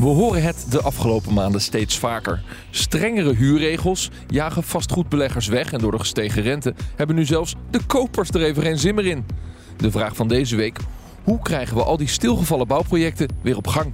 We horen het de afgelopen maanden steeds vaker. Strengere huurregels jagen vastgoedbeleggers weg en door de gestegen rente hebben nu zelfs de kopers er even geen zin meer in. De vraag van deze week: hoe krijgen we al die stilgevallen bouwprojecten weer op gang?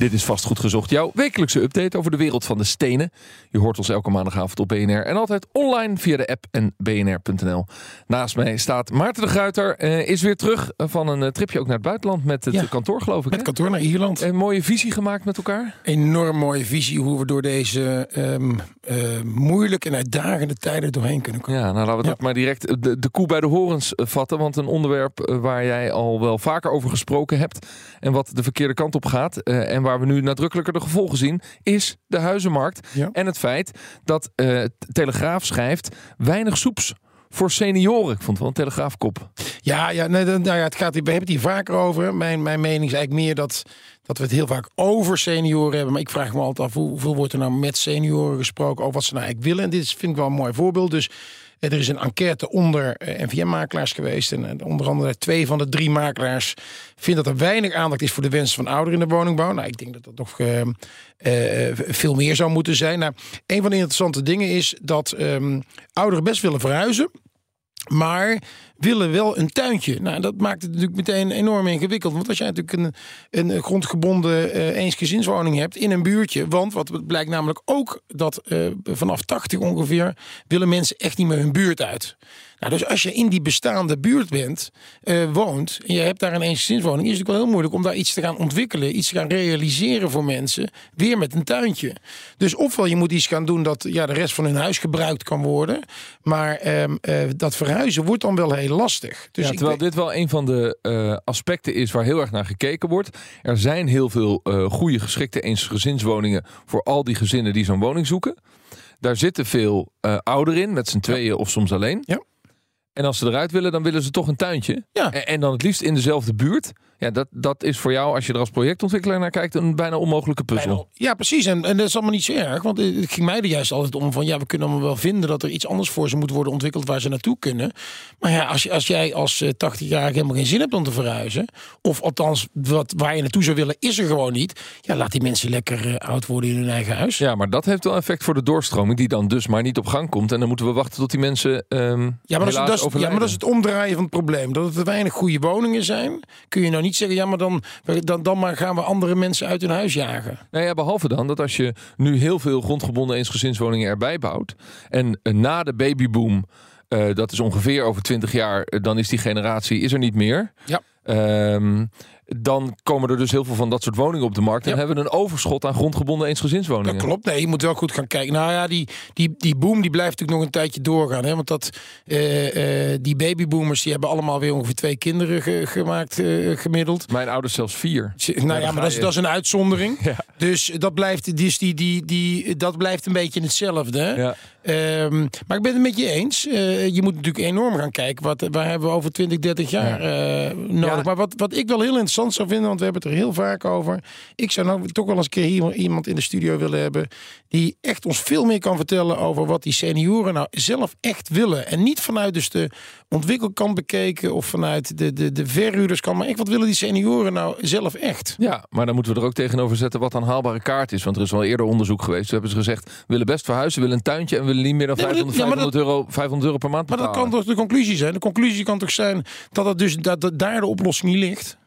Dit is Vastgoed Gezocht, jouw wekelijkse update over de wereld van de stenen. Je hoort ons elke maandagavond op BNR en altijd online via de app en bnr.nl. Naast mij staat Maarten de Gruiter, eh, is weer terug van een eh, tripje ook naar het buitenland met het Ja. kantoor geloof ik. Met hè? kantoor naar Ierland. Een mooie visie gemaakt met elkaar. Enorm mooie visie hoe we door deze ehm, eh, moeilijke en uitdagende tijden doorheen kunnen komen. Ja, nou laten we dat Ja. maar direct de, de koe bij de horens eh, vatten. Want een onderwerp eh, waar jij al wel vaker over gesproken hebt. En wat de verkeerde kant op gaat. eh, en waar we nu nadrukkelijker de gevolgen zien. Is de huizenmarkt. Ja. En het feit dat eh, Telegraaf schrijft. Weinig soeps voor senioren. Ik vond het wel een telegraafkop. Ja, ja, nee, nou ja het gaat, we hebben het hier vaker over. Mijn, mijn mening is eigenlijk meer dat, dat we het heel vaak over senioren hebben. Maar ik vraag me altijd af hoe- hoeveel wordt er nou met senioren gesproken over wat ze nou eigenlijk willen. En dit is, vind ik wel een mooi voorbeeld. Dus er is een enquête onder eh, NVM-makelaars geweest. En eh, onder andere twee van de drie makelaars vinden dat er weinig aandacht is voor de wensen van ouderen in de woningbouw. Nou, ik denk dat dat nog eh, veel meer zou moeten zijn. Nou, een van de interessante dingen is dat ehm, ouderen best willen verhuizen. Maar willen wel een tuintje. Nou, dat maakt het natuurlijk meteen enorm ingewikkeld. Want als jij natuurlijk een, een grondgebonden eh eensgezinswoning hebt in een buurtje. Want wat blijkt namelijk ook dat eh, vanaf 80 ongeveer willen mensen echt niet meer hun buurt uit. Nou, dus als je in die bestaande buurt bent, eh, woont en je hebt daar een eensgezinswoning, is het wel heel moeilijk om daar iets te gaan ontwikkelen, iets te gaan realiseren voor mensen, weer met een tuintje. Dus ofwel je moet iets gaan doen dat ja, de rest van hun huis gebruikt kan worden, maar ehm, eh, dat verhuizen wordt dan wel heel lastig. Dus ja, terwijl dit wel een van de eh, aspecten is waar heel erg naar gekeken wordt. Er zijn heel veel goede geschikte eensgezinswoningen voor al die gezinnen die zo'n woning zoeken. Daar zitten veel eh ouderen in, met z'n tweeën of soms alleen. Ja. En als ze eruit willen, dan willen ze toch een tuintje. Ja. En, en dan het liefst in dezelfde buurt. Ja, dat, dat is voor jou, als je er als projectontwikkelaar naar kijkt, een bijna onmogelijke puzzel. Ja, precies. En, en dat is allemaal niet zo erg. Want het ging mij er juist altijd om van... ja, we kunnen allemaal wel vinden dat er iets anders voor ze moet worden ontwikkeld... waar ze naartoe kunnen. Maar ja, als, je, als jij als eh, 80-jarige helemaal geen zin hebt om te verhuizen... of althans, wat, waar je naartoe zou willen, is er gewoon niet... ja, laat die mensen lekker eh, oud worden in hun eigen huis. Ja, maar dat heeft wel effect voor de doorstroming, die dan dus maar niet op gang komt. En dan moeten we wachten tot die mensen. ehm Ja maar, dat is, dat is- ja, maar dat is het omdraaien van het probleem. Dat het te weinig goede woningen zijn. Kun je nou niet zeggen, ja, maar dan, dan, dan maar gaan we andere mensen uit hun huis jagen. Nou ja, behalve dan dat als je nu heel veel grondgebonden eensgezinswoningen erbij bouwt. En eh, na de babyboom, eh, dat is ongeveer over 20 jaar, eh, dan is die generatie is er niet meer. Ja. Ehm, dan komen er dus heel veel van dat soort woningen op de markt. En Ja. hebben we een overschot aan grondgebonden eensgezinswoningen. Dat klopt. Nee, je moet wel goed gaan kijken. Nou ja, die, die, die boom die blijft natuurlijk nog een tijdje doorgaan. Hè? Want dat, eh, eh, die babyboomers die hebben allemaal weer ongeveer twee kinderen ge- gemaakt eh, gemiddeld. Mijn ouders zelfs vier. Nou ja, maar dat is, dat is een uitzondering. Ja. Dus dat blijft, dus die, die, die, dat blijft een beetje hetzelfde. hè? Ehm, maar ik ben het met je eens. Je moet natuurlijk enorm gaan kijken. Wat, waar hebben we over 20, 30 jaar nodig? Maar wat, wat ik wel heel interessant zou vinden, want we hebben het er heel vaak over. Ik zou nou toch wel eens een keer hier iemand in de studio willen hebben. die echt ons veel meer kan vertellen over wat die senioren nou zelf echt willen. En niet vanuit dus de ontwikkelkant bekeken of vanuit de, de, de verhuurderskant. Maar echt, wat willen die senioren nou zelf echt? Ja, maar dan moeten we er ook tegenover zetten wat een haalbare kaart is. Want er is wel eerder onderzoek geweest. Toen hebben ze gezegd, we willen best verhuizen, we willen een tuintje... en we willen niet meer dan Nee, maar dat- 500, ja, maar 500, euro, 500 euro per maand Maar betalen. dat kan toch de conclusie zijn? De conclusie kan toch zijn dat, het dus, dat, dat daar de oplossing niet ligt?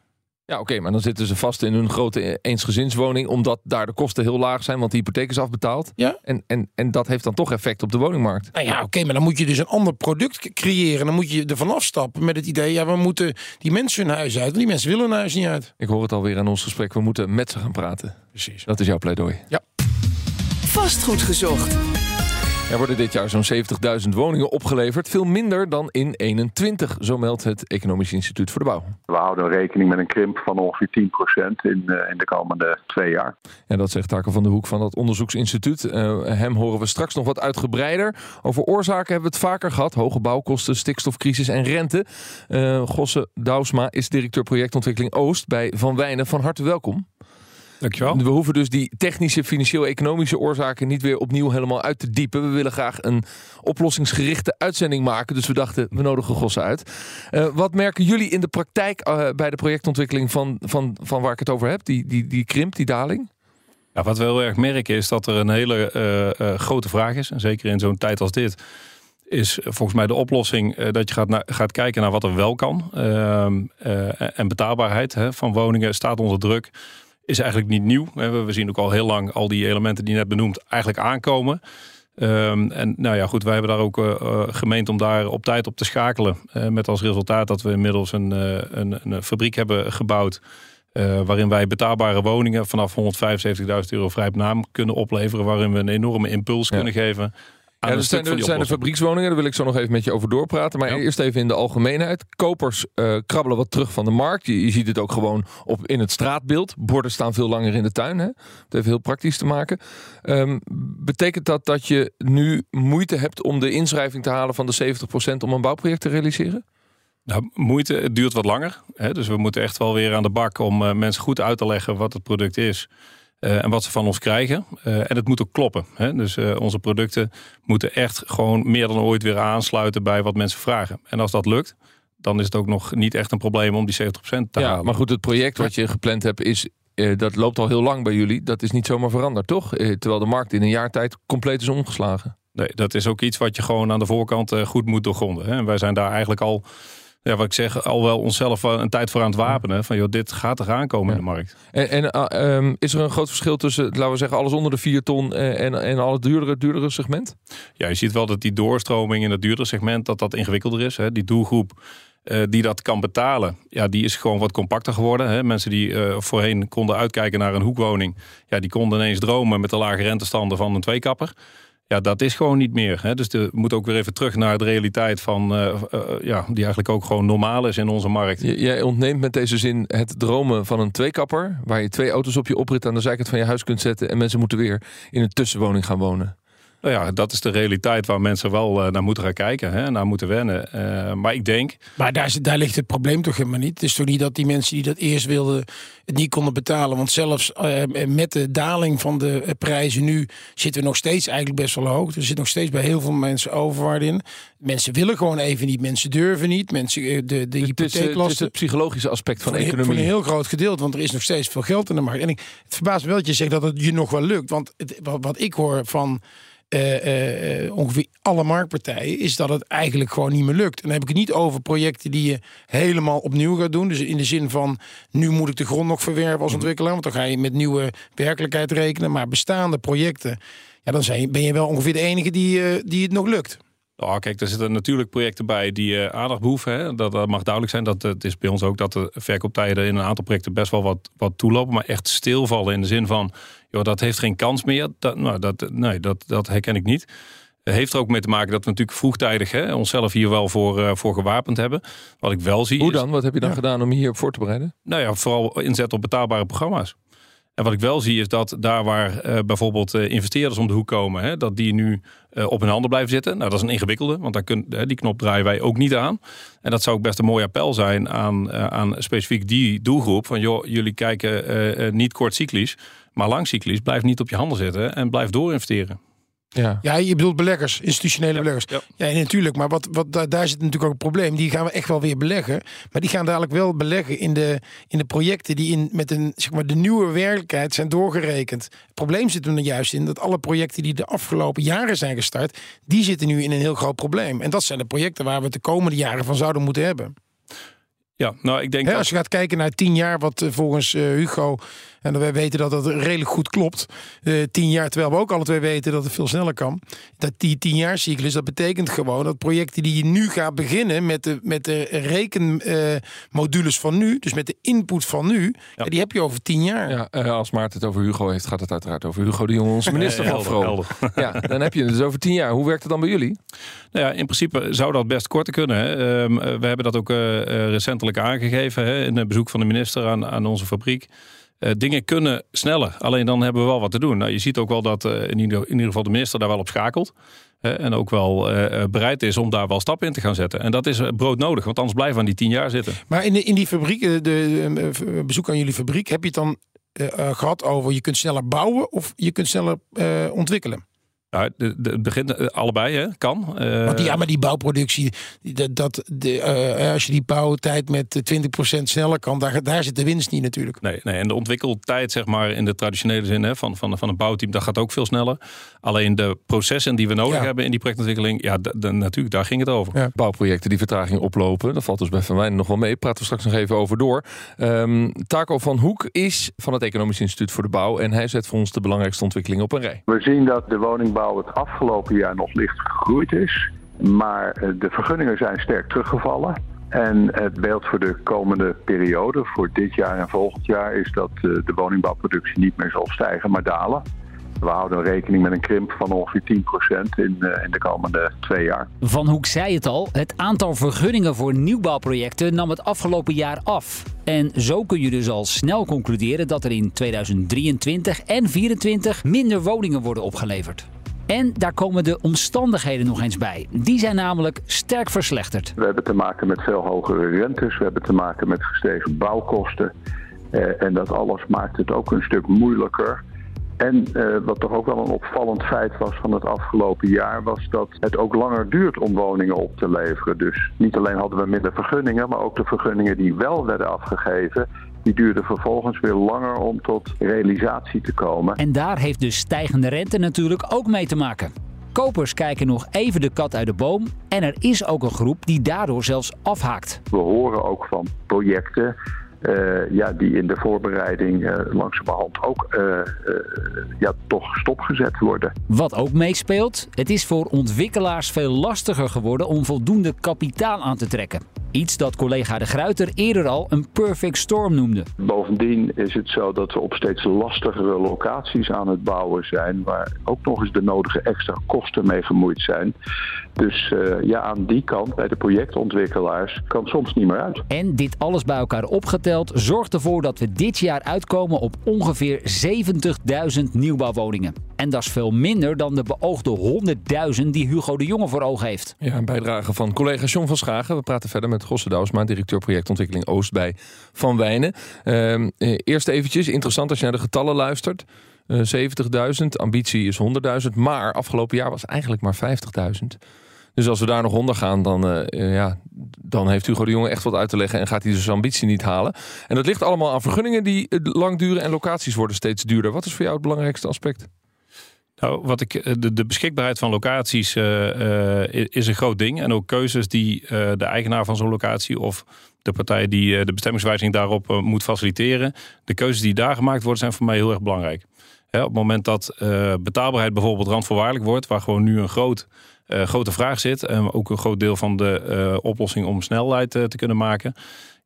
Ja, oké, maar dan zitten ze vast in hun grote eensgezinswoning... omdat daar de kosten heel laag zijn, want de hypotheek is afbetaald. Ja. En, en, en dat heeft dan toch effect op de woningmarkt. Nou ja, oké, maar dan moet je dus een ander product creëren. Dan moet je er vanaf stappen met het idee... ja, we moeten die mensen hun huis uit. Want die mensen willen hun huis niet uit. Ik hoor het alweer aan ons gesprek, we moeten met ze gaan praten. Precies. Dat is jouw pleidooi. Vastgoed gezocht. Er worden dit jaar zo'n 70.000 woningen opgeleverd. Veel minder dan in 21, zo meldt het Economisch Instituut voor de Bouw. We houden rekening met een krimp van ongeveer 10% in, uh, in de komende twee jaar. En dat zegt Taken van de Hoek van het onderzoeksinstituut. Uh, hem horen we straks nog wat uitgebreider. Over oorzaken hebben we het vaker gehad. Hoge bouwkosten, stikstofcrisis en rente. Uh, Gosse Douwsma is directeur projectontwikkeling Oost bij Van Wijnen. Van harte welkom. Dankjewel. We hoeven dus die technische, financieel-economische oorzaken niet weer opnieuw helemaal uit te diepen. We willen graag een oplossingsgerichte uitzending maken. Dus we dachten, we nodigen Gossen uit. Uh, wat merken jullie in de praktijk uh, bij de projectontwikkeling van, van, van waar ik het over heb? Die, die, die krimp, die daling? Ja, wat we heel erg merken is dat er een hele uh, grote vraag is. En zeker in zo'n tijd als dit is volgens mij de oplossing uh, dat je gaat, na, gaat kijken naar wat er wel kan. Uh, uh, en betaalbaarheid hè, van woningen staat onder druk. Is eigenlijk niet nieuw. We zien ook al heel lang al die elementen die net benoemd eigenlijk aankomen. Um, en nou ja, goed, wij hebben daar ook gemeend om daar op tijd op te schakelen. met als resultaat dat we inmiddels een, een, een fabriek hebben gebouwd. waarin wij betaalbare woningen vanaf 175.000 euro vrij op naam kunnen opleveren. Waarin we een enorme impuls ja. kunnen geven ja, dat zijn, de, zijn fabriekswoningen, daar wil ik zo nog even met je over doorpraten. Maar ja. eerst even in de algemeenheid. Kopers uh, krabbelen wat terug van de markt. Je, je, ziet het ook gewoon op, in het straatbeeld. Borden staan veel langer in de tuin. Hè? Dat heeft heel praktisch te maken. Um, betekent dat dat je nu moeite hebt om de inschrijving te halen van de 70% om een bouwproject te realiseren? Nou, moeite, het duurt wat langer. Hè? Dus we moeten echt wel weer aan de bak om uh, mensen goed uit te leggen wat het product is. Uh, en wat ze van ons krijgen. Uh, en het moet ook kloppen. Hè? Dus uh, onze producten moeten echt gewoon meer dan ooit weer aansluiten bij wat mensen vragen. En als dat lukt, dan is het ook nog niet echt een probleem om die 70% te ja, halen. Maar goed, het project wat je gepland hebt is. dat loopt al heel lang bij jullie. Dat is niet zomaar veranderd, toch? terwijl de markt in een jaar tijd compleet is omgeslagen. Nee, dat is ook iets wat je gewoon aan de voorkant goed moet doorgronden. Hè? En wij zijn daar eigenlijk al ja, wat ik zeg, al wel onszelf een tijd voor aan het wapenen. Van joh, dit gaat er aankomen ja. in de markt. En, en uh, um, is er een groot verschil tussen, laten we zeggen, alles onder de 4 ton en, en al het duurdere, duurdere segment? Ja, je ziet wel dat die doorstroming in het duurdere segment, dat dat ingewikkelder is. Hè. Die doelgroep uh, die dat kan betalen, ja, die is gewoon wat compacter geworden. Hè. Mensen die uh, voorheen konden uitkijken naar een hoekwoning, ja, die konden ineens dromen met de lage rentestanden van een tweekapper. Ja, dat is gewoon niet meer. Hè. Dus we moeten ook weer even terug naar de realiteit van, uh, uh, ja, die eigenlijk ook gewoon normaal is in onze markt. Jij ontneemt met deze zin het dromen van een tweekapper, waar je twee auto's op je oprit aan de zijkant van je huis kunt zetten en mensen moeten weer in een tussenwoning gaan wonen. Nou ja, dat is de realiteit waar mensen wel uh, naar moeten gaan kijken, hè, naar moeten wennen. Uh, maar ik denk. Maar daar, daar ligt het probleem toch helemaal niet. Het is toch niet dat die mensen die dat eerst wilden het niet konden betalen. Want zelfs uh, met de daling van de prijzen nu zitten we nog steeds eigenlijk best wel hoog. Er zit nog steeds bij heel veel mensen overwaarde in. Mensen willen gewoon even niet, mensen durven niet. Mensen, de, de hypotheeklasten. Het is het psychologische aspect van de economie. Voor een heel groot gedeelte, want er is nog steeds veel geld in de markt. En ik, het verbaast me wel dat je zegt dat het je nog wel lukt. Want het, wat, wat ik hoor van uh, uh, ongeveer alle marktpartijen, is dat het eigenlijk gewoon niet meer lukt. En dan heb ik het niet over projecten die je helemaal opnieuw gaat doen. Dus in de zin van, nu moet ik de grond nog verwerven als ontwikkelaar, want dan ga je met nieuwe werkelijkheid rekenen. Maar bestaande projecten, ja, dan ben je wel ongeveer de enige die, uh, die het nog lukt. Oh, kijk, er zitten natuurlijk projecten bij die uh, aandacht behoeven. Hè. Dat, dat mag duidelijk zijn. Dat het is bij ons ook dat de verkooptijden in een aantal projecten best wel wat, wat toelopen. Maar echt stilvallen in de zin van, joh, dat heeft geen kans meer. Dat, nou, dat, nee, dat, dat herken ik niet. Heeft er ook mee te maken dat we natuurlijk vroegtijdig hè, onszelf hier wel voor, uh, voor gewapend hebben. Wat ik wel zie. Hoe dan? Is, Wat heb je dan ja. gedaan om hierop voor te bereiden? Nou ja, vooral inzet op betaalbare programma's. En wat ik wel zie is dat daar waar uh, bijvoorbeeld uh, investeerders om de hoek komen, hè, dat die nu uh, op hun handen blijven zitten. Nou, dat is een ingewikkelde, want daar kun, die knop draaien wij ook niet aan. En dat zou ook best een mooi appel zijn aan, aan specifiek die doelgroep. Van joh, jullie kijken niet kort cyclisch, maar lang cyclisch. Blijf niet op je handen zitten en blijf doorinvesteren. Ja. ja, je bedoelt beleggers, institutionele ja, beleggers. Ja, ja natuurlijk. Maar wat, wat, daar, daar zit natuurlijk ook een probleem. Die gaan we echt wel weer beleggen. Maar die gaan dadelijk wel beleggen in de, in de projecten die in, met een, zeg maar, de nieuwe werkelijkheid zijn doorgerekend. Het probleem zit er juist in dat alle projecten die de afgelopen jaren zijn gestart, die zitten nu in een heel groot probleem. En dat zijn de projecten waar we het de komende jaren van zouden moeten hebben. Ja, nou ik denk als je gaat kijken naar tien jaar, wat eh, volgens eh, Hugo, en wij weten dat dat redelijk goed klopt, eh, tien jaar, terwijl we ook alle twee weten dat het veel sneller kan. Dat die tien jaar cyclus, dat betekent gewoon dat projecten die je nu gaat beginnen met de, met de rekenmodules van nu, dus met de input van nu, ja, die heb je over tien jaar. Ja, eh, als Maarten het over Hugo heeft, gaat het uiteraard over Hugo de Jong, onze minister van helder. Ja, dan heb je het dus over tien jaar. Hoe werkt het dan bij jullie? Nou ja, in principe zou dat best korter kunnen. Hè. Ehm, eh, we hebben dat ook eh, aangegeven hè, in een bezoek van de minister aan, aan onze fabriek. Eh, dingen kunnen sneller, alleen dan hebben we wel wat te doen. Nou, je ziet ook wel dat eh, in, ieder, geval de minister daar wel op schakelt. en ook wel eh, bereid is om daar wel stappen in te gaan zetten. En dat is broodnodig, want anders blijven we aan die tien jaar zitten. Maar in, in die fabriek, de, de, bezoek aan jullie fabriek, heb je het dan eh, eh, gehad over je kunt sneller bouwen of je kunt sneller ontwikkelen? Nou, het begint eh, allebei, hè? kan. Eh, Want die, ja, maar die bouwproductie, dat, dat, de, eh, als je die bouwtijd met eh, 20% sneller kan, daar, daar zit de winst niet natuurlijk. Nee, nee, en de ontwikkeltijd, zeg maar, in de traditionele zin hè, van, van, van een bouwteam, dat gaat ook veel sneller. Alleen de processen die we nodig Ja. hebben in die projectontwikkeling, ja, natuurlijk, daar ging het over. Ja. Bouwprojecten die vertraging oplopen. Dat valt dus bij Van Wijnen nog wel mee. Praten we straks nog even over door. Ehm Taco van Hoek is van het Economisch Instituut voor de Bouw. En hij zet voor ons de belangrijkste ontwikkelingen op een rij. We zien dat de woningbouw het afgelopen jaar nog licht gegroeid is. Maar eh, de vergunningen zijn sterk teruggevallen. En het beeld voor de komende periode, voor dit jaar en volgend jaar, is dat eh, de woningbouwproductie niet meer zal stijgen, maar dalen. We houden rekening met een krimp van ongeveer 10% in, eh, in de komende twee jaar. Van Hoek zei het al, het aantal vergunningen voor nieuwbouwprojecten nam het afgelopen jaar af. En zo kun je dus al snel concluderen dat er in 2023 en 2024 minder woningen worden opgeleverd. En daar komen de omstandigheden nog eens bij. Die zijn namelijk sterk verslechterd. We hebben te maken met veel hogere rentes, we hebben te maken met gestegen bouwkosten. Eh, en dat alles maakt het ook een stuk moeilijker. En eh, wat toch ook wel een opvallend feit was van het afgelopen jaar, was dat het ook langer duurt om woningen op te leveren. Dus niet alleen hadden we minder vergunningen, maar ook de vergunningen die wel werden afgegeven, die duurden vervolgens weer langer om tot realisatie te komen. En daar heeft de stijgende rente natuurlijk ook mee te maken. Kopers kijken nog even de kat uit de boom. En er is ook een groep die daardoor zelfs afhaakt. We horen ook van projecten eh, ja, die in de voorbereiding eh, langzamerhand ook eh, ja, toch stopgezet worden. Wat ook meespeelt, het is voor ontwikkelaars veel lastiger geworden om voldoende kapitaal aan te trekken. Iets dat collega De Gruiter eerder al een perfect storm noemde. Bovendien is het zo dat we op steeds lastigere locaties aan het bouwen zijn, waar ook nog eens de nodige extra kosten mee gemoeid zijn. Dus eh, ja, aan die kant bij de projectontwikkelaars kan soms niet meer uit. En dit alles bij elkaar opgeteld zorgt ervoor dat we dit jaar uitkomen op ongeveer 70.000 nieuwbouwwoningen. En dat is veel minder dan de beoogde 100.000 die Hugo de Jonge voor ogen heeft. Ja, een bijdrage van collega John van Schagen. We praten verder met Gosse Douwsma, directeur projectontwikkeling Oost bij Van Wijnen. Ehm, eh, eerst eventjes, interessant als je naar de getallen luistert. Eh 70.000, ambitie is 100.000, maar afgelopen jaar was eigenlijk maar 50.000. Dus als we daar nog onder gaan, dan, eh, ja, dan heeft Hugo de Jonge echt wat uit te leggen en gaat hij dus zijn ambitie niet halen. En dat ligt allemaal aan vergunningen die lang duren en locaties worden steeds duurder. Wat is voor jou het belangrijkste aspect? Nou, wat ik, eh, de, beschikbaarheid van locaties eh, eh, is een groot ding. En ook keuzes die de eigenaar van zo'n locatie of de partij die de bestemmingswijziging daarop moet faciliteren. De keuzes die daar gemaakt worden zijn voor mij heel erg belangrijk. Op het moment dat betaalbaarheid bijvoorbeeld randvoorwaardelijk wordt, waar gewoon nu een groot, grote vraag zit. En ook een groot deel van de oplossing om snelheid te kunnen maken.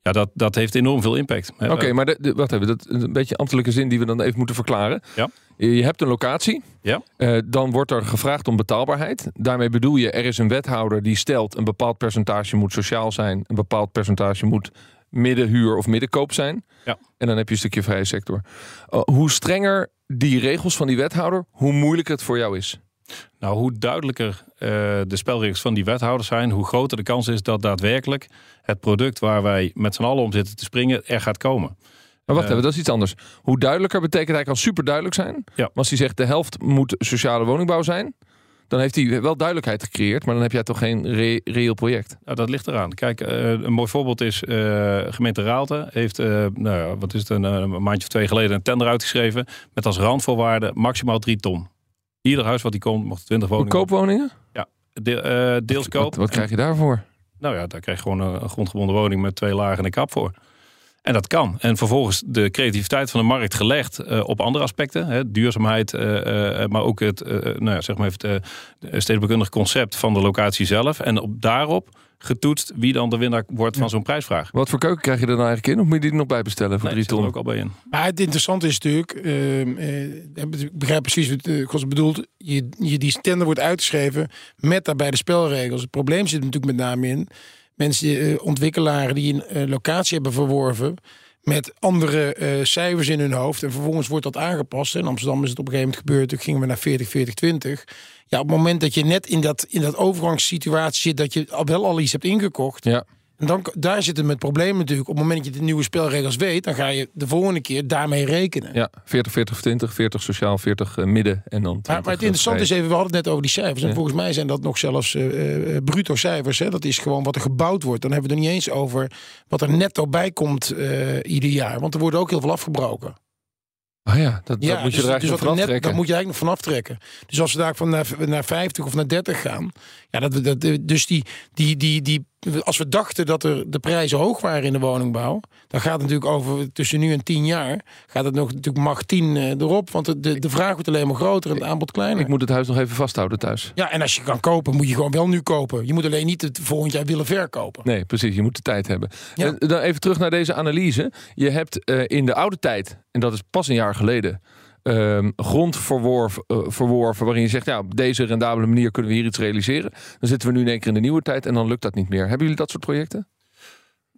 Ja, dat, dat heeft enorm veel impact. Oké, maar de, de, wacht even, dat is een beetje ambtelijke zin die we dan even moeten verklaren. Ja. Je hebt een locatie, Ja. eh, dan wordt er gevraagd om betaalbaarheid. Daarmee bedoel je, er is een wethouder die stelt een bepaald percentage moet sociaal zijn, een bepaald percentage moet middenhuur of middenkoop zijn. Ja. En dan heb je een stukje vrije sector. Eh, hoe strenger die regels van die wethouder, hoe moeilijker het voor jou is. Nou, hoe duidelijker eh, de spelregels van die wethouders zijn, hoe groter de kans is dat daadwerkelijk het product waar wij met z'n allen om zitten te springen, er gaat komen. Maar wacht Eh. even, dat is iets anders. Hoe duidelijker betekent hij kan super duidelijk zijn. Ja. Als hij zegt de helft moet sociale woningbouw zijn, dan heeft hij wel duidelijkheid gecreëerd, maar dan heb jij toch geen re- reëel project. Nou, dat ligt eraan. Kijk, eh, een mooi voorbeeld is uh, gemeente Raalte heeft, uh, nou, ja, wat is het, een, een, maandje of twee geleden een tender uitgeschreven met als randvoorwaarde maximaal drie ton. Ieder huis wat die komt, mocht 20 woningen. Koopwoningen? Ja, de, uh, deels koop. Wat, wat krijg je daarvoor? Nou ja, daar krijg je gewoon een grondgebonden woning met twee lagen en een kap voor. En dat kan. En vervolgens de creativiteit van de markt gelegd uh, op andere aspecten. Hè, duurzaamheid, uh, uh, maar ook het, nou ja, zeg maar even het stedenbekundig concept van de locatie zelf. En op, daarop getoetst wie dan de winnaar wordt van zo'n prijsvraag. Wat voor keuken krijg je er nou eigenlijk in? Of moet je die er nog bij bestellen voor nee, drie ton? ook al bij in. Maar het interessante is natuurlijk, uh, ik begrijp precies wat uh, Kos bedoelt, je, je, die tender wordt uitgeschreven met daarbij de spelregels. Het probleem zit natuurlijk met name in mensen, uh, ontwikkelaren die een locatie hebben verworven met andere uh, cijfers in hun hoofd. En vervolgens wordt dat aangepast. In Amsterdam is het op een gegeven moment gebeurd. Toen gingen we naar 40, 40, 20. Ja, op het moment dat je net in dat, in dat overgangssituatie zit... dat je wel al iets hebt ingekocht... Ja. En dan, daar zit het met probleem natuurlijk. Op het moment dat je de nieuwe spelregels weet, dan ga je de volgende keer daarmee rekenen. Ja, 40, 40, 20, 40 sociaal, 40 uh, midden en dan. Maar, maar het interessante is even, we hadden het net over die cijfers. En ja. volgens mij zijn dat nog zelfs uh, bruto cijfers. Hè? Dat is gewoon wat er gebouwd wordt. Dan hebben we het er niet eens over wat er netto bij komt ieder jaar. Want er wordt ook heel veel afgebroken. Ah ja, dat, ja, dat moet je dus, er eigenlijk dus van net, aftrekken. Dat moet je eigenlijk nog van aftrekken. Dus als we daar van naar, naar 50 of naar 30 gaan. Ja, dat, dat, dus die, die, die, die, als we dachten dat er de prijzen hoog waren in de woningbouw. Dan gaat het natuurlijk over tussen nu en 10 jaar. Gaat het nog natuurlijk mag 10 erop. Want de, de, vraag wordt alleen maar groter en het aanbod kleiner. Ik moet het huis nog even vasthouden thuis. Ja, en als je kan kopen, moet je gewoon wel nu kopen. Je moet alleen niet het volgend jaar willen verkopen. Nee, precies. Je moet de tijd hebben. Ja. En dan even terug naar deze analyse. Je hebt uh, in de oude tijd, en dat is pas een jaar geleden. Um, grond verworven, uh, verworven waarin je zegt, ja, op deze rendabele manier kunnen we hier iets realiseren. Dan zitten we nu in één keer in de nieuwe tijd en dan lukt dat niet meer. Hebben jullie dat soort projecten?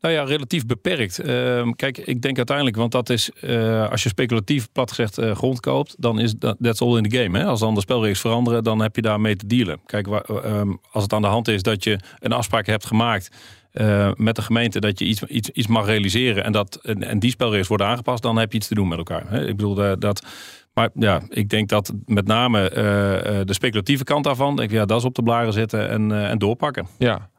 Nou ja, relatief beperkt. Uh, kijk, ik denk uiteindelijk, want dat is, uh, als je speculatief plat gezegd uh, grond koopt, dan is dat that's all in the game. Hè? Als dan de spelregels veranderen, dan heb je daarmee te dealen. Kijk, um, als het aan de hand is dat je een afspraak hebt gemaakt uh, met de gemeente dat je iets, iets, iets mag realiseren en, dat, en, en die spelregels worden aangepast, dan heb je iets te doen met elkaar. Hè? Ik bedoel, uh, dat. Maar ja, ik denk dat met name uh, de speculatieve kant daarvan, denk ik, ja, dat is op de blaren zitten en, en doorpakken. Ja,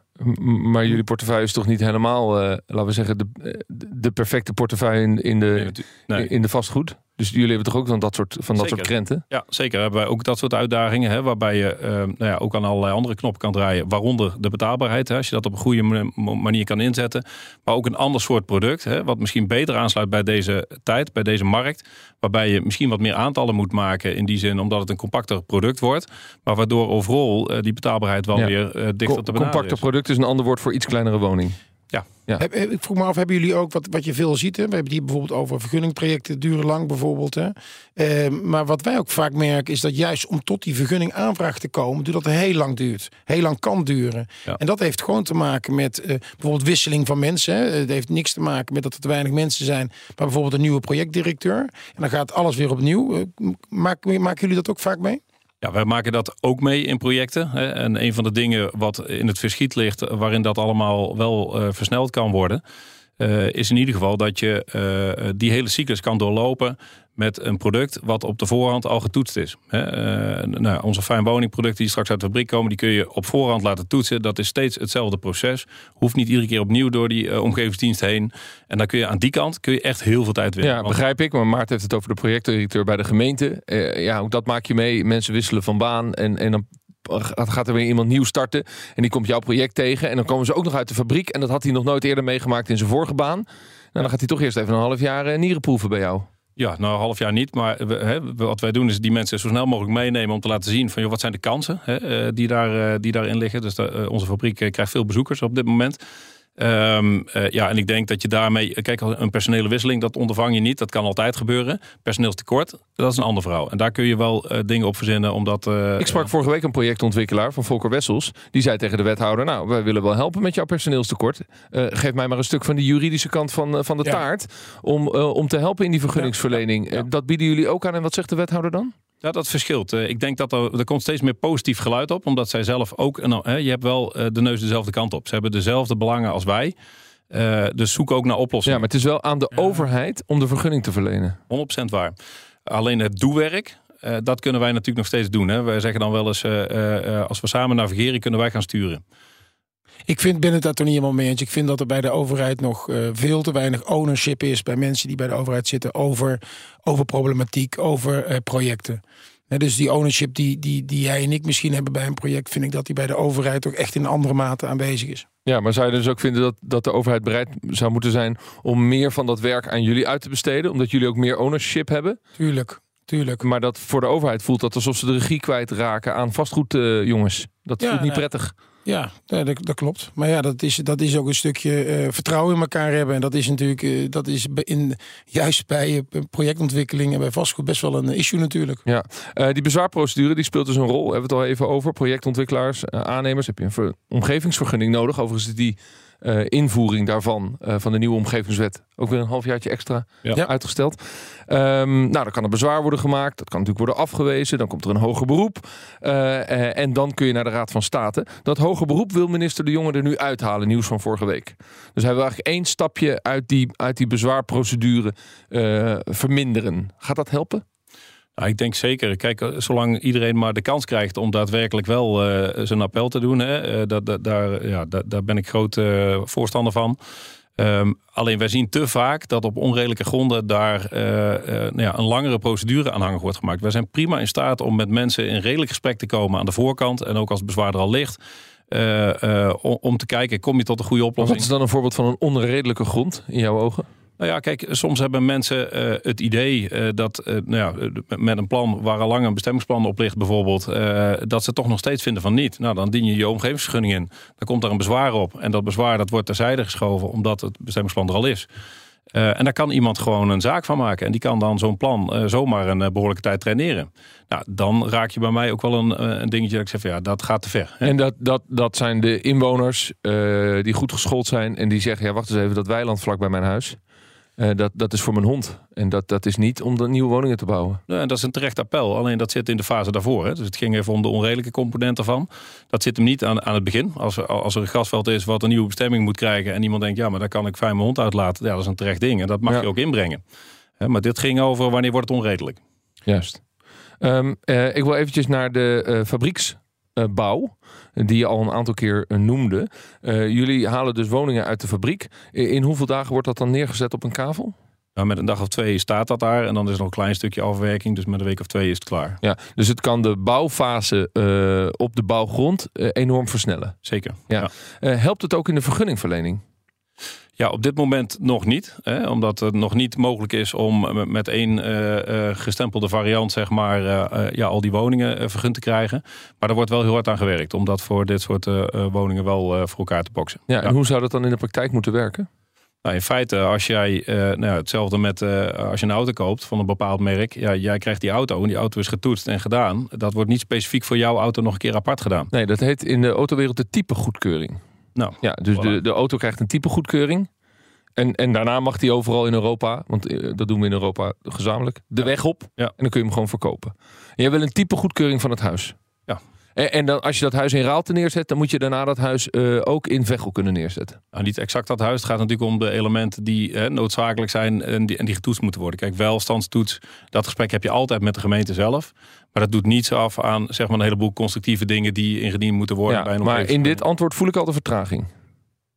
maar jullie portefeuille is toch niet helemaal, laten we zeggen, de, de perfecte portefeuille in, in, de, nee. in de vastgoed? Dus jullie hebben toch ook dan dat soort, van dat zeker. soort krenten? Ja, zeker hebben wij ook dat soort uitdagingen. Hè, waarbij je uh, nou ja, ook aan allerlei andere knoppen kan draaien. Waaronder de betaalbaarheid. Hè, als je dat op een goede manier kan inzetten. Maar ook een ander soort product. Hè, wat misschien beter aansluit bij deze tijd, bij deze markt. Waarbij je misschien wat meer aantallen moet maken. In die zin omdat het een compacter product wordt. Maar waardoor overal uh, die betaalbaarheid wel ja. weer uh, dichter Co te benaderen Compacter product is een ander woord voor iets kleinere woning. Ja. ja. Ik vroeg me af, hebben jullie ook wat, wat je veel ziet? Hè? We hebben het hier bijvoorbeeld over vergunningprojecten, duren lang bijvoorbeeld. Hè? Uh, maar wat wij ook vaak merken is dat juist om tot die vergunning aanvraag te komen, dat het heel lang duurt. Heel lang kan duren. Ja. En dat heeft gewoon te maken met uh, bijvoorbeeld wisseling van mensen. Hè? Het heeft niks te maken met dat er te weinig mensen zijn, maar bijvoorbeeld een nieuwe projectdirecteur. En dan gaat alles weer opnieuw. Uh, maken, maken jullie dat ook vaak mee? Ja, wij maken dat ook mee in projecten. En een van de dingen wat in het verschiet ligt, waarin dat allemaal wel uh, versneld kan worden, uh, is in ieder geval dat je uh, die hele cyclus kan doorlopen met een product wat op de voorhand al getoetst is. He, uh, nou, onze fijn woningproducten die straks uit de fabriek komen, die kun je op voorhand laten toetsen. Dat is steeds hetzelfde proces. Hoeft niet iedere keer opnieuw door die uh, omgevingsdienst heen. En dan kun je aan die kant kun je echt heel veel tijd winnen. Ja, begrijp ik. Maar Maarten heeft het over de projectdirecteur bij de gemeente. Uh, ja, ook dat maak je mee. Mensen wisselen van baan en, en dan gaat er weer iemand nieuw starten en die komt jouw project tegen en dan komen ze ook nog uit de fabriek en dat had hij nog nooit eerder meegemaakt in zijn vorige baan. Nou, dan gaat hij toch eerst even een half jaar nieren proeven bij jou. Ja, nou een half jaar niet. Maar hè, wat wij doen is die mensen zo snel mogelijk meenemen om te laten zien van joh, wat zijn de kansen hè, die, daar, die daarin liggen. Dus de, onze fabriek krijgt veel bezoekers op dit moment. Um, uh, ja, en ik denk dat je daarmee... Kijk, een personele wisseling, dat ondervang je niet. Dat kan altijd gebeuren. Personeelstekort, dat is een ander verhaal. En daar kun je wel uh, dingen op verzinnen, omdat... Uh, ik sprak vorige week een projectontwikkelaar van Volker Wessels. Die zei tegen de wethouder... Nou, wij willen wel helpen met jouw personeelstekort. geef mij maar een stuk van de juridische kant van, van de ja. taart... Om, om te helpen in die vergunningsverlening. Ja. Ja. dat bieden jullie ook aan. En wat zegt de wethouder dan? Ja, dat verschilt. Ik denk dat er, er komt steeds meer positief geluid op. Omdat zij zelf ook... Nou, je hebt wel de neus dezelfde kant op. Ze hebben dezelfde belangen als wij. Uh, dus zoek ook naar oplossingen. Ja, maar het is wel aan de ja. overheid om de vergunning te verlenen. 100% waar. Alleen het doewerk, uh, dat kunnen wij natuurlijk nog steeds doen. Hè. Wij zeggen dan wel eens, uh, als we samen navigeren, kunnen wij gaan sturen. Ik vind, ben het daar toch niet helemaal mee eens. Ik vind dat er bij de overheid nog uh, veel te weinig ownership is bij mensen die bij de overheid zitten over, over problematiek, over uh, projecten. Dus die ownership die, die, die jij en ik misschien hebben bij een project, vind ik dat die bij de overheid ook echt in andere mate aanwezig is. Ja, maar zou je dus ook vinden dat, dat de overheid bereid zou moeten zijn om meer van dat werk aan jullie uit te besteden? Omdat jullie ook meer ownership hebben? Tuurlijk, tuurlijk. Maar dat voor de overheid voelt dat alsof ze de regie kwijtraken aan vastgoed, eh, jongens. Dat Ja, voelt niet prettig. Ja, dat, dat klopt. Maar ja, dat is, dat is ook een stukje eh, vertrouwen in elkaar hebben. En dat is natuurlijk, eh, dat is bij- in, juist bij eh, projectontwikkeling en bij vastgoed best wel een issue natuurlijk. Ja, die bezwaarprocedure die speelt dus een rol. Hebben we het al even over. Projectontwikkelaars, aannemers. Heb je een ver- omgevingsvergunning nodig? Overigens die eh, invoering daarvan, eh, van de nieuwe omgevingswet, ook weer een halfjaartje extra Ja. Uitgesteld. Ehm, nou, dan kan er bezwaar worden gemaakt. Dat kan natuurlijk worden afgewezen. Dan komt er een hoger beroep. Eh, en dan kun je naar de Raad van State. Dat hoger beroep wil minister De Jonge er nu uithalen. Nieuws van vorige week. Dus hij wil eigenlijk één stapje uit die, uit die bezwaarprocedure verminderen. Gaat dat helpen? Ik denk zeker. Kijk, eh, zolang iedereen maar de kans krijgt om daadwerkelijk wel eh, zijn appel te doen, hè, eh, dat, dat, daar, ja, daar, daar ben ik groot voorstander van. Ehm, alleen wij zien te vaak dat op onredelijke gronden daar nou ja, een langere procedure aanhangig wordt gemaakt. Wij zijn prima in staat om met mensen in redelijk gesprek te komen aan de voorkant en ook als het bezwaar er al ligt. om, te kijken, kom je tot een goede oplossing? wat is dan een voorbeeld van een onredelijke grond in jouw ogen? Nou ja, kijk, soms hebben mensen eh, het idee eh, dat eh, nou ja, met een plan waar al lang een bestemmingsplan op ligt, bijvoorbeeld, dat ze toch nog steeds vinden van niet. Nou, dan dien je je omgevingsvergunning in. Dan komt er een bezwaar op. En dat bezwaar dat wordt terzijde geschoven omdat het bestemmingsplan er al is. En daar kan iemand gewoon een zaak van maken. En die kan dan zo'n plan zomaar een eh, behoorlijke tijd traineren. Nou, dan raak je bij mij ook wel een, een dingetje dat ik zeg van ja, dat gaat te ver. En dat, dat, dat zijn de inwoners die goed geschoold zijn en die zeggen: ja, wacht eens even, dat weiland vlak bij mijn huis. Eh, dat, dat is voor mijn hond. En dat, dat is niet om de nieuwe woningen te bouwen. Ja, en dat is een terecht appel. Alleen dat zit in de fase daarvoor. Hè. Dus het ging even om de onredelijke component ervan. Dat zit hem niet aan, aan het begin. Als er, als er een grasveld is wat een nieuwe bestemming moet krijgen... en iemand denkt, ja, maar daar kan ik fijn mijn hond uitlaten. Ja, dat is een terecht ding. En dat mag Ja. je ook inbrengen. Hè, maar dit ging over wanneer wordt het onredelijk. Juist. Ehm, eh, ik wil eventjes naar de eh, fabrieksbouw. die je al een aantal keer eh, noemde. Eh, jullie halen dus woningen uit de fabriek. In, hoeveel dagen wordt dat dan neergezet op een kavel? Nou, met een dag of twee staat dat daar. En dan is er nog een klein stukje afwerking. Dus met een week of twee is het klaar. Ja, dus het kan de bouwfase op de bouwgrond enorm versnellen. Zeker. Ja. Eh, helpt het ook in de vergunningverlening? Ja, op dit moment nog niet. Hè, omdat het nog niet mogelijk is om eh, met één eh, eh, gestempelde variant, zeg maar, ja, al die woningen vergund te krijgen. Maar er wordt wel heel hard aan gewerkt om dat voor dit soort woningen wel voor elkaar te boksen. Ja, en hoe zou dat dan in de praktijk moeten werken? Nou, in feite, als jij, nou, hetzelfde met als je een auto koopt van een bepaald merk. Ja, jij krijgt die auto en die auto is getoetst en gedaan. Dat wordt niet specifiek voor jouw auto nog een keer apart gedaan. Nee, dat heet in de autowereld de type goedkeuring. Nou, Ja, dus Voilà. de, de auto krijgt een type goedkeuring. En, en daarna mag die overal in Europa, want eh, dat doen we in Europa gezamenlijk, de weg op. Ja. En dan kun je hem gewoon verkopen. En jij wil een type goedkeuring van het huis. En, en dan, als je dat huis in Raalte neerzet, dan moet je daarna dat huis eh, ook in Veghel kunnen neerzetten. Nou, niet exact dat huis. Het gaat natuurlijk om de elementen die hè, noodzakelijk zijn en die, en die getoetst moeten worden. Kijk, welstandstoets, dat gesprek heb je altijd met de gemeente zelf. Maar dat doet niets af aan zeg maar, een heleboel constructieve dingen die ingediend moeten worden. bij een maar in dit antwoord voel ik al de vertraging.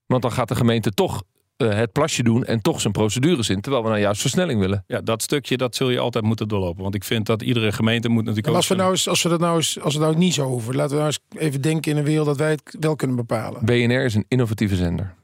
Want dan gaat de gemeente toch het plasje doen en toch zijn procedures in. Terwijl we nou juist versnelling willen. Ja, dat stukje dat zul je altijd moeten doorlopen. Want ik vind dat iedere gemeente moet natuurlijk En als we, nou eens, als we dat nou eens, als we dat nou niet zo hoeven, laten we nou eens even denken in een wereld dat wij het wel kunnen bepalen. BNR is een innovatieve zender.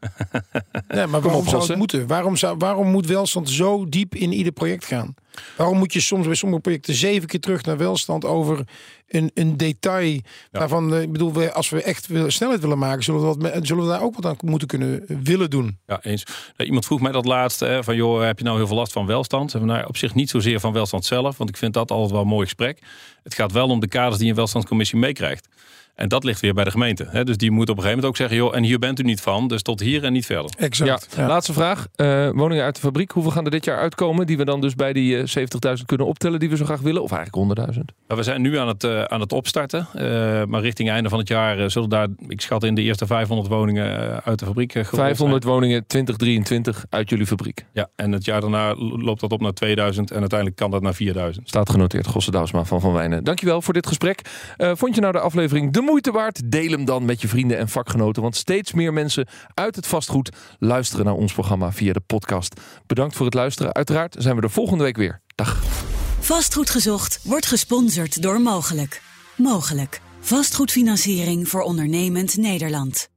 Nee, maar waarom zou Gosse. het moeten? Waarom, zou, waarom moet welstand zo diep in ieder project gaan? Waarom moet je soms bij sommige projecten zeven keer terug naar welstand over een, een detail? Waarvan, eh, ik bedoel, we, als we echt snelheid willen maken, zullen we, wat, me- zullen we daar ook wat aan moeten kunnen eh, willen doen? Ja, eens. Iemand vroeg mij dat laatste, hè, van joh, heb je nou heel veel last van welstand? Zeg, Nou, op zich niet zozeer van welstand zelf, want ik vind dat altijd wel een mooi gesprek. Het gaat wel om de kaders die een welstandscommissie meekrijgt. En dat ligt weer bij de gemeente. Hè? Dus die moet op een gegeven moment ook zeggen, joh, en hier bent u niet van, dus tot hier en niet verder. Exact. Ja, laatste vraag. Eh, woningen uit de fabriek. Hoeveel gaan er dit jaar uitkomen? Die we dan dus bij die eh, 70.000 kunnen optellen die we zo graag willen? Of eigenlijk 100.000? Maar we zijn nu aan het, eh, aan het opstarten. Eh, maar richting einde van het jaar eh, zullen daar, ik schat in de eerste 500 woningen eh, uit de fabriek uh, 500 woningen 2023 uit jullie fabriek. Ja, en het jaar daarna loopt dat op naar 2000 en uiteindelijk kan dat naar 4000. Staat genoteerd. Gosse Douwsma van Van Wijnen. Dankjewel voor dit gesprek. Eh, vond je nou de aflevering de moeite waard? Deel hem dan met je vrienden en vakgenoten. Want steeds meer mensen uit het vastgoed luisteren naar ons programma via de podcast. Bedankt voor het luisteren. Uiteraard zijn we er volgende week weer. Dag. Vastgoed gezocht wordt gesponsord door Mogelijk. Mogelijk. Vastgoedfinanciering voor ondernemend Nederland.